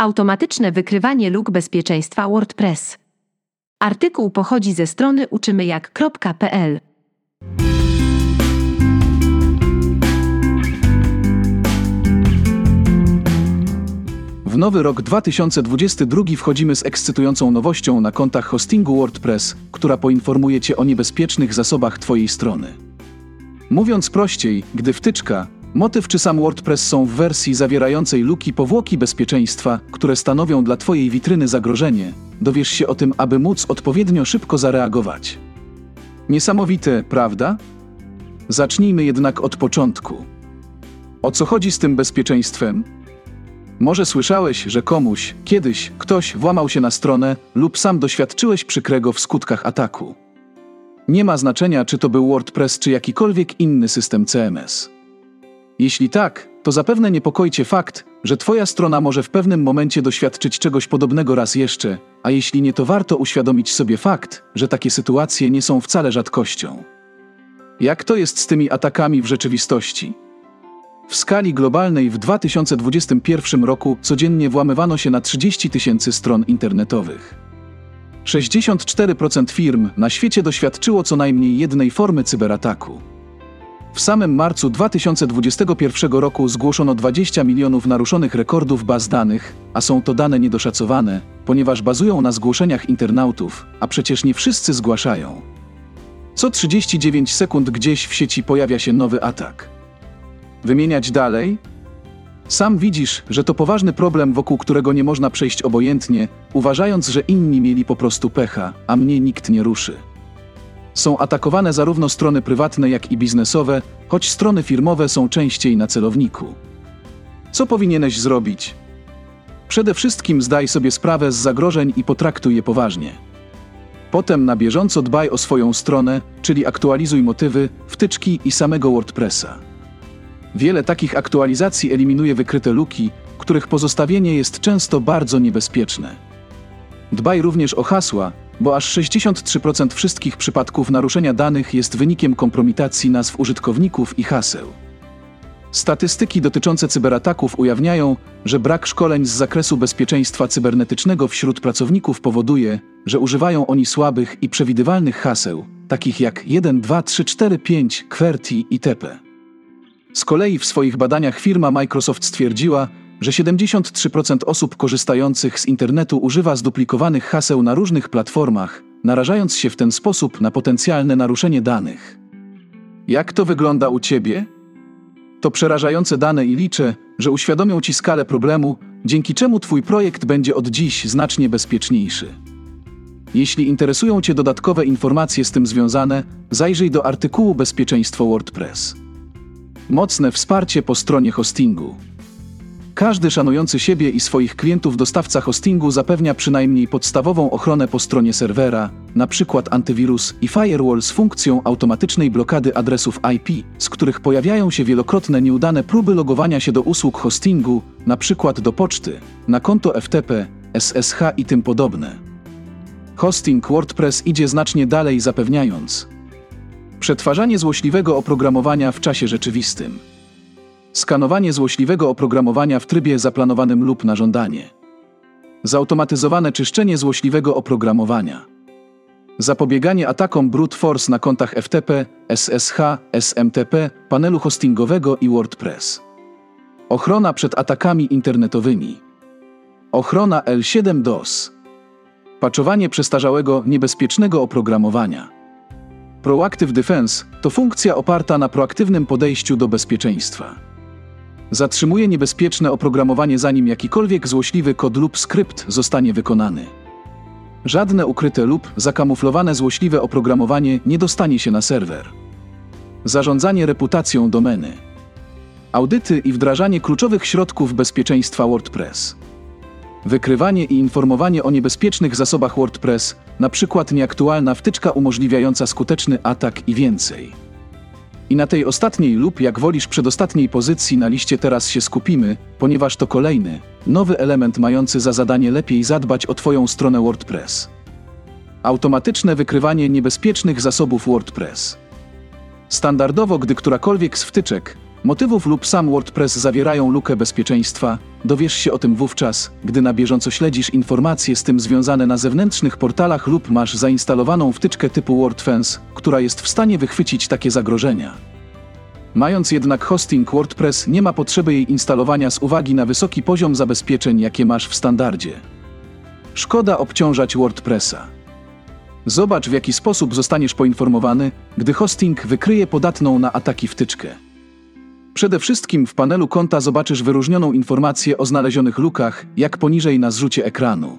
Automatyczne wykrywanie luk bezpieczeństwa WordPress. Artykuł pochodzi ze strony uczymyjak.pl. W nowy rok 2022 wchodzimy z ekscytującą nowością na kontach hostingu WordPress, która poinformuje Cię o niebezpiecznych zasobach Twojej strony. Mówiąc prościej, gdy wtyczka, motyw czy sam WordPress są w wersji zawierającej luki powłoki bezpieczeństwa, które stanowią dla Twojej witryny zagrożenie, dowiesz się o tym, aby móc odpowiednio szybko zareagować. Niesamowite, prawda? Zacznijmy jednak od początku. O co chodzi z tym bezpieczeństwem? Może słyszałeś, że komuś, kiedyś, ktoś włamał się na stronę lub sam doświadczyłeś przykrego w skutkach ataku. Nie ma znaczenia, czy to był WordPress, czy jakikolwiek inny system CMS. Jeśli tak, to zapewne niepokoi Cię fakt, że Twoja strona może w pewnym momencie doświadczyć czegoś podobnego raz jeszcze, a jeśli nie, to warto uświadomić sobie fakt, że takie sytuacje nie są wcale rzadkością. Jak to jest z tymi atakami w rzeczywistości? W skali globalnej w 2021 roku codziennie włamywano się na 30 tysięcy stron internetowych. 64% firm na świecie doświadczyło co najmniej jednej formy cyberataku. W samym marcu 2021 roku zgłoszono 20 milionów naruszonych rekordów baz danych, a są to dane niedoszacowane, ponieważ bazują na zgłoszeniach internautów, a przecież nie wszyscy zgłaszają. Co 39 sekund gdzieś w sieci pojawia się nowy atak. Wymieniać dalej? Sam widzisz, że to poważny problem, wokół którego nie można przejść obojętnie, uważając, że inni mieli po prostu pecha, a mnie nikt nie ruszy. Są atakowane zarówno strony prywatne, jak i biznesowe, choć strony firmowe są częściej na celowniku. Co powinieneś zrobić? Przede wszystkim zdaj sobie sprawę z zagrożeń i potraktuj je poważnie. Potem na bieżąco dbaj o swoją stronę, czyli aktualizuj motywy, wtyczki i samego WordPressa. Wiele takich aktualizacji eliminuje wykryte luki, których pozostawienie jest często bardzo niebezpieczne. Dbaj również o hasła, bo aż 63% wszystkich przypadków naruszenia danych jest wynikiem kompromitacji nazw użytkowników i haseł. Statystyki dotyczące cyberataków ujawniają, że brak szkoleń z zakresu bezpieczeństwa cybernetycznego wśród pracowników powoduje, że używają oni słabych i przewidywalnych haseł, takich jak 1, 2, 3, 4, 5, QWERTY itp. Z kolei w swoich badaniach firma Microsoft stwierdziła, że 73% osób korzystających z internetu używa zduplikowanych haseł na różnych platformach, narażając się w ten sposób na potencjalne naruszenie danych. Jak to wygląda u Ciebie? To przerażające dane i liczę, że uświadomią Ci skalę problemu, dzięki czemu Twój projekt będzie od dziś znacznie bezpieczniejszy. Jeśli interesują Cię dodatkowe informacje z tym związane, zajrzyj do artykułu Bezpieczeństwo WordPress. Mocne wsparcie po stronie hostingu. Każdy szanujący siebie i swoich klientów dostawca hostingu zapewnia przynajmniej podstawową ochronę po stronie serwera, np. antywirus i firewall z funkcją automatycznej blokady adresów IP, z których pojawiają się wielokrotne nieudane próby logowania się do usług hostingu, np. do poczty, na konto FTP, SSH i tym podobne. Hosting WordPress idzie znacznie dalej zapewniając przetwarzanie złośliwego oprogramowania w czasie rzeczywistym. Skanowanie złośliwego oprogramowania w trybie zaplanowanym lub na żądanie. Zautomatyzowane czyszczenie złośliwego oprogramowania. Zapobieganie atakom brute force na kontach FTP, SSH, SMTP, panelu hostingowego i WordPress. Ochrona przed atakami internetowymi. Ochrona L7 DOS. Paczowanie przestarzałego, niebezpiecznego oprogramowania. Proactive Defense to funkcja oparta na proaktywnym podejściu do bezpieczeństwa. Zatrzymuje niebezpieczne oprogramowanie zanim jakikolwiek złośliwy kod lub skrypt zostanie wykonany. Żadne ukryte lub zakamuflowane złośliwe oprogramowanie nie dostanie się na serwer. Zarządzanie reputacją domeny. Audyty i wdrażanie kluczowych środków bezpieczeństwa WordPress. Wykrywanie i informowanie o niebezpiecznych zasobach WordPress, np. nieaktualna wtyczka umożliwiająca skuteczny atak i więcej. I na tej ostatniej lub jak wolisz przedostatniej pozycji na liście teraz się skupimy, ponieważ to kolejny, nowy element mający za zadanie lepiej zadbać o Twoją stronę WordPress. Automatyczne wykrywanie niebezpiecznych zasobów WordPress. Standardowo, gdy którakolwiek z wtyczek, motywów lub sam WordPress zawierają lukę bezpieczeństwa, dowiesz się o tym wówczas, gdy na bieżąco śledzisz informacje z tym związane na zewnętrznych portalach lub masz zainstalowaną wtyczkę typu WordFence, która jest w stanie wychwycić takie zagrożenia. Mając jednak hosting WordPress, nie ma potrzeby jej instalowania z uwagi na wysoki poziom zabezpieczeń, jakie masz w standardzie. Szkoda obciążać WordPressa. Zobacz, w jaki sposób zostaniesz poinformowany, gdy hosting wykryje podatną na ataki wtyczkę. Przede wszystkim w panelu konta zobaczysz wyróżnioną informację o znalezionych lukach, jak poniżej na zrzucie ekranu.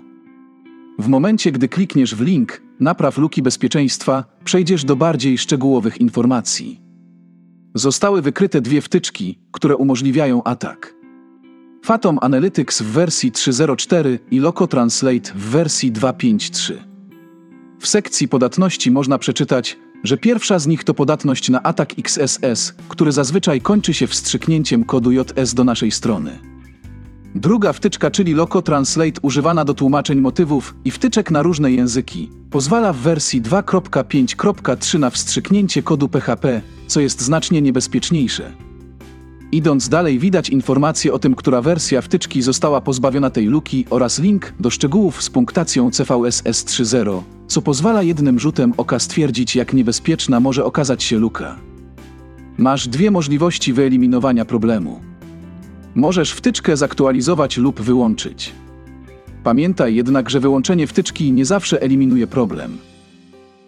W momencie, gdy klikniesz w link Napraw luki bezpieczeństwa, przejdziesz do bardziej szczegółowych informacji. Zostały wykryte dwie wtyczki, które umożliwiają atak. Phantom Analytics w wersji 3.0.4 i Loco Translate w wersji 2.5.3. W sekcji podatności można przeczytać, że pierwsza z nich to podatność na atak XSS, który zazwyczaj kończy się wstrzyknięciem kodu JS do naszej strony. Druga wtyczka, czyli Loco Translate, używana do tłumaczeń motywów i wtyczek na różne języki, pozwala w wersji 2.5.3 na wstrzyknięcie kodu PHP, co jest znacznie niebezpieczniejsze. Idąc dalej, widać informacje o tym, która wersja wtyczki została pozbawiona tej luki oraz link do szczegółów z punktacją CVSS 3.0, co pozwala jednym rzutem oka stwierdzić, jak niebezpieczna może okazać się luka. Masz dwie możliwości wyeliminowania problemu. Możesz wtyczkę zaktualizować lub wyłączyć. Pamiętaj jednak, że wyłączenie wtyczki nie zawsze eliminuje problem.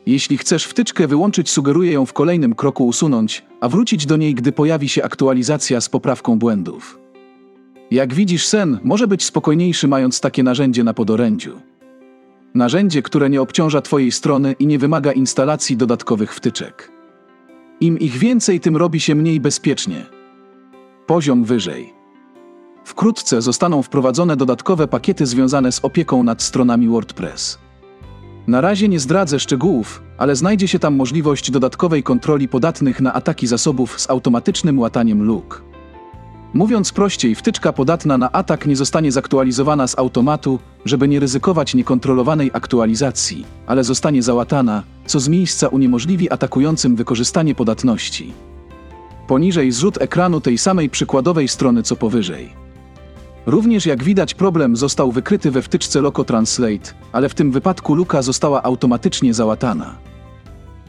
Jeśli chcesz wtyczkę wyłączyć, sugeruję ją w kolejnym kroku usunąć, a wrócić do niej, gdy pojawi się aktualizacja z poprawką błędów. Jak widzisz, sen może być spokojniejszy, mając takie narzędzie na podorędziu. Narzędzie, które nie obciąża Twojej strony i nie wymaga instalacji dodatkowych wtyczek. Im ich więcej, tym robi się mniej bezpiecznie. Poziom wyżej. Wkrótce zostaną wprowadzone dodatkowe pakiety związane z opieką nad stronami WordPress. Na razie nie zdradzę szczegółów, ale znajdzie się tam możliwość dodatkowej kontroli podatnych na ataki zasobów z automatycznym łataniem luk. Mówiąc prościej, wtyczka podatna na atak nie zostanie zaktualizowana z automatu, żeby nie ryzykować niekontrolowanej aktualizacji, ale zostanie załatana, co z miejsca uniemożliwi atakującym wykorzystanie podatności. Poniżej zrzut ekranu tej samej przykładowej strony co powyżej. Również jak widać problem został wykryty we wtyczce Loco Translate, ale w tym wypadku luka została automatycznie załatana.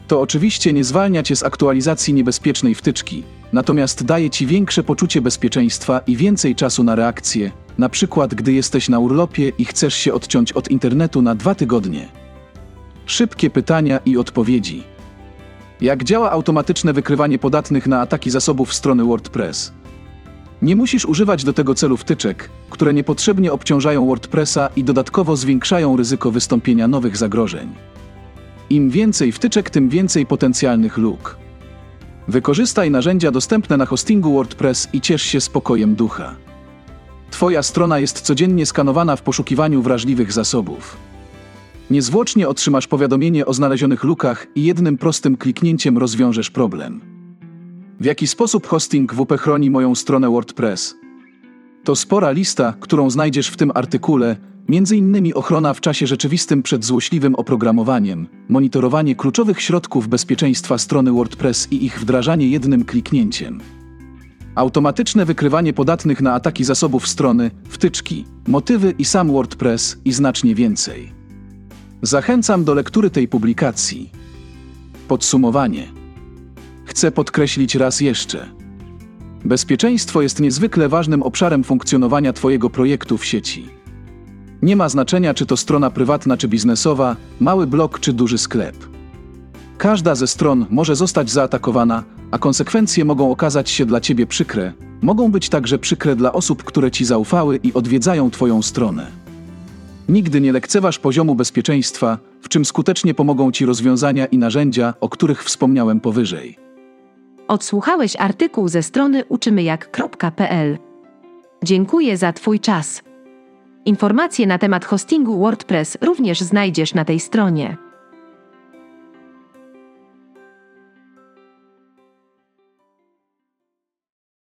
To oczywiście nie zwalnia cię z aktualizacji niebezpiecznej wtyczki, natomiast daje ci większe poczucie bezpieczeństwa i więcej czasu na reakcję, na przykład gdy jesteś na urlopie i chcesz się odciąć od internetu na dwa tygodnie. Szybkie pytania i odpowiedzi. Jak działa automatyczne wykrywanie podatnych na ataki zasobów strony WordPress? Nie musisz używać do tego celu wtyczek, które niepotrzebnie obciążają WordPressa i dodatkowo zwiększają ryzyko wystąpienia nowych zagrożeń. Im więcej wtyczek, tym więcej potencjalnych luk. Wykorzystaj narzędzia dostępne na hostingu WordPress i ciesz się spokojem ducha. Twoja strona jest codziennie skanowana w poszukiwaniu wrażliwych zasobów. Niezwłocznie otrzymasz powiadomienie o znalezionych lukach i jednym prostym kliknięciem rozwiążesz problem. W jaki sposób hosting WP chroni moją stronę WordPress? To spora lista, którą znajdziesz w tym artykule, m.in. ochrona w czasie rzeczywistym przed złośliwym oprogramowaniem, monitorowanie kluczowych środków bezpieczeństwa strony WordPress i ich wdrażanie jednym kliknięciem. Automatyczne wykrywanie podatnych na ataki zasobów strony, wtyczki, motywy i sam WordPress i znacznie więcej. Zachęcam do lektury tej publikacji. Podsumowanie. Chcę podkreślić raz jeszcze. Bezpieczeństwo jest niezwykle ważnym obszarem funkcjonowania Twojego projektu w sieci. Nie ma znaczenia, czy to strona prywatna czy biznesowa, mały blog czy duży sklep. Każda ze stron może zostać zaatakowana, a konsekwencje mogą okazać się dla Ciebie przykre. Mogą być także przykre dla osób, które Ci zaufały i odwiedzają Twoją stronę. Nigdy nie lekceważ poziomu bezpieczeństwa, w czym skutecznie pomogą Ci rozwiązania i narzędzia, o których wspomniałem powyżej. Odsłuchałeś artykuł ze strony uczymyjak.pl. Dziękuję za Twój czas. Informacje na temat hostingu WordPress również znajdziesz na tej stronie.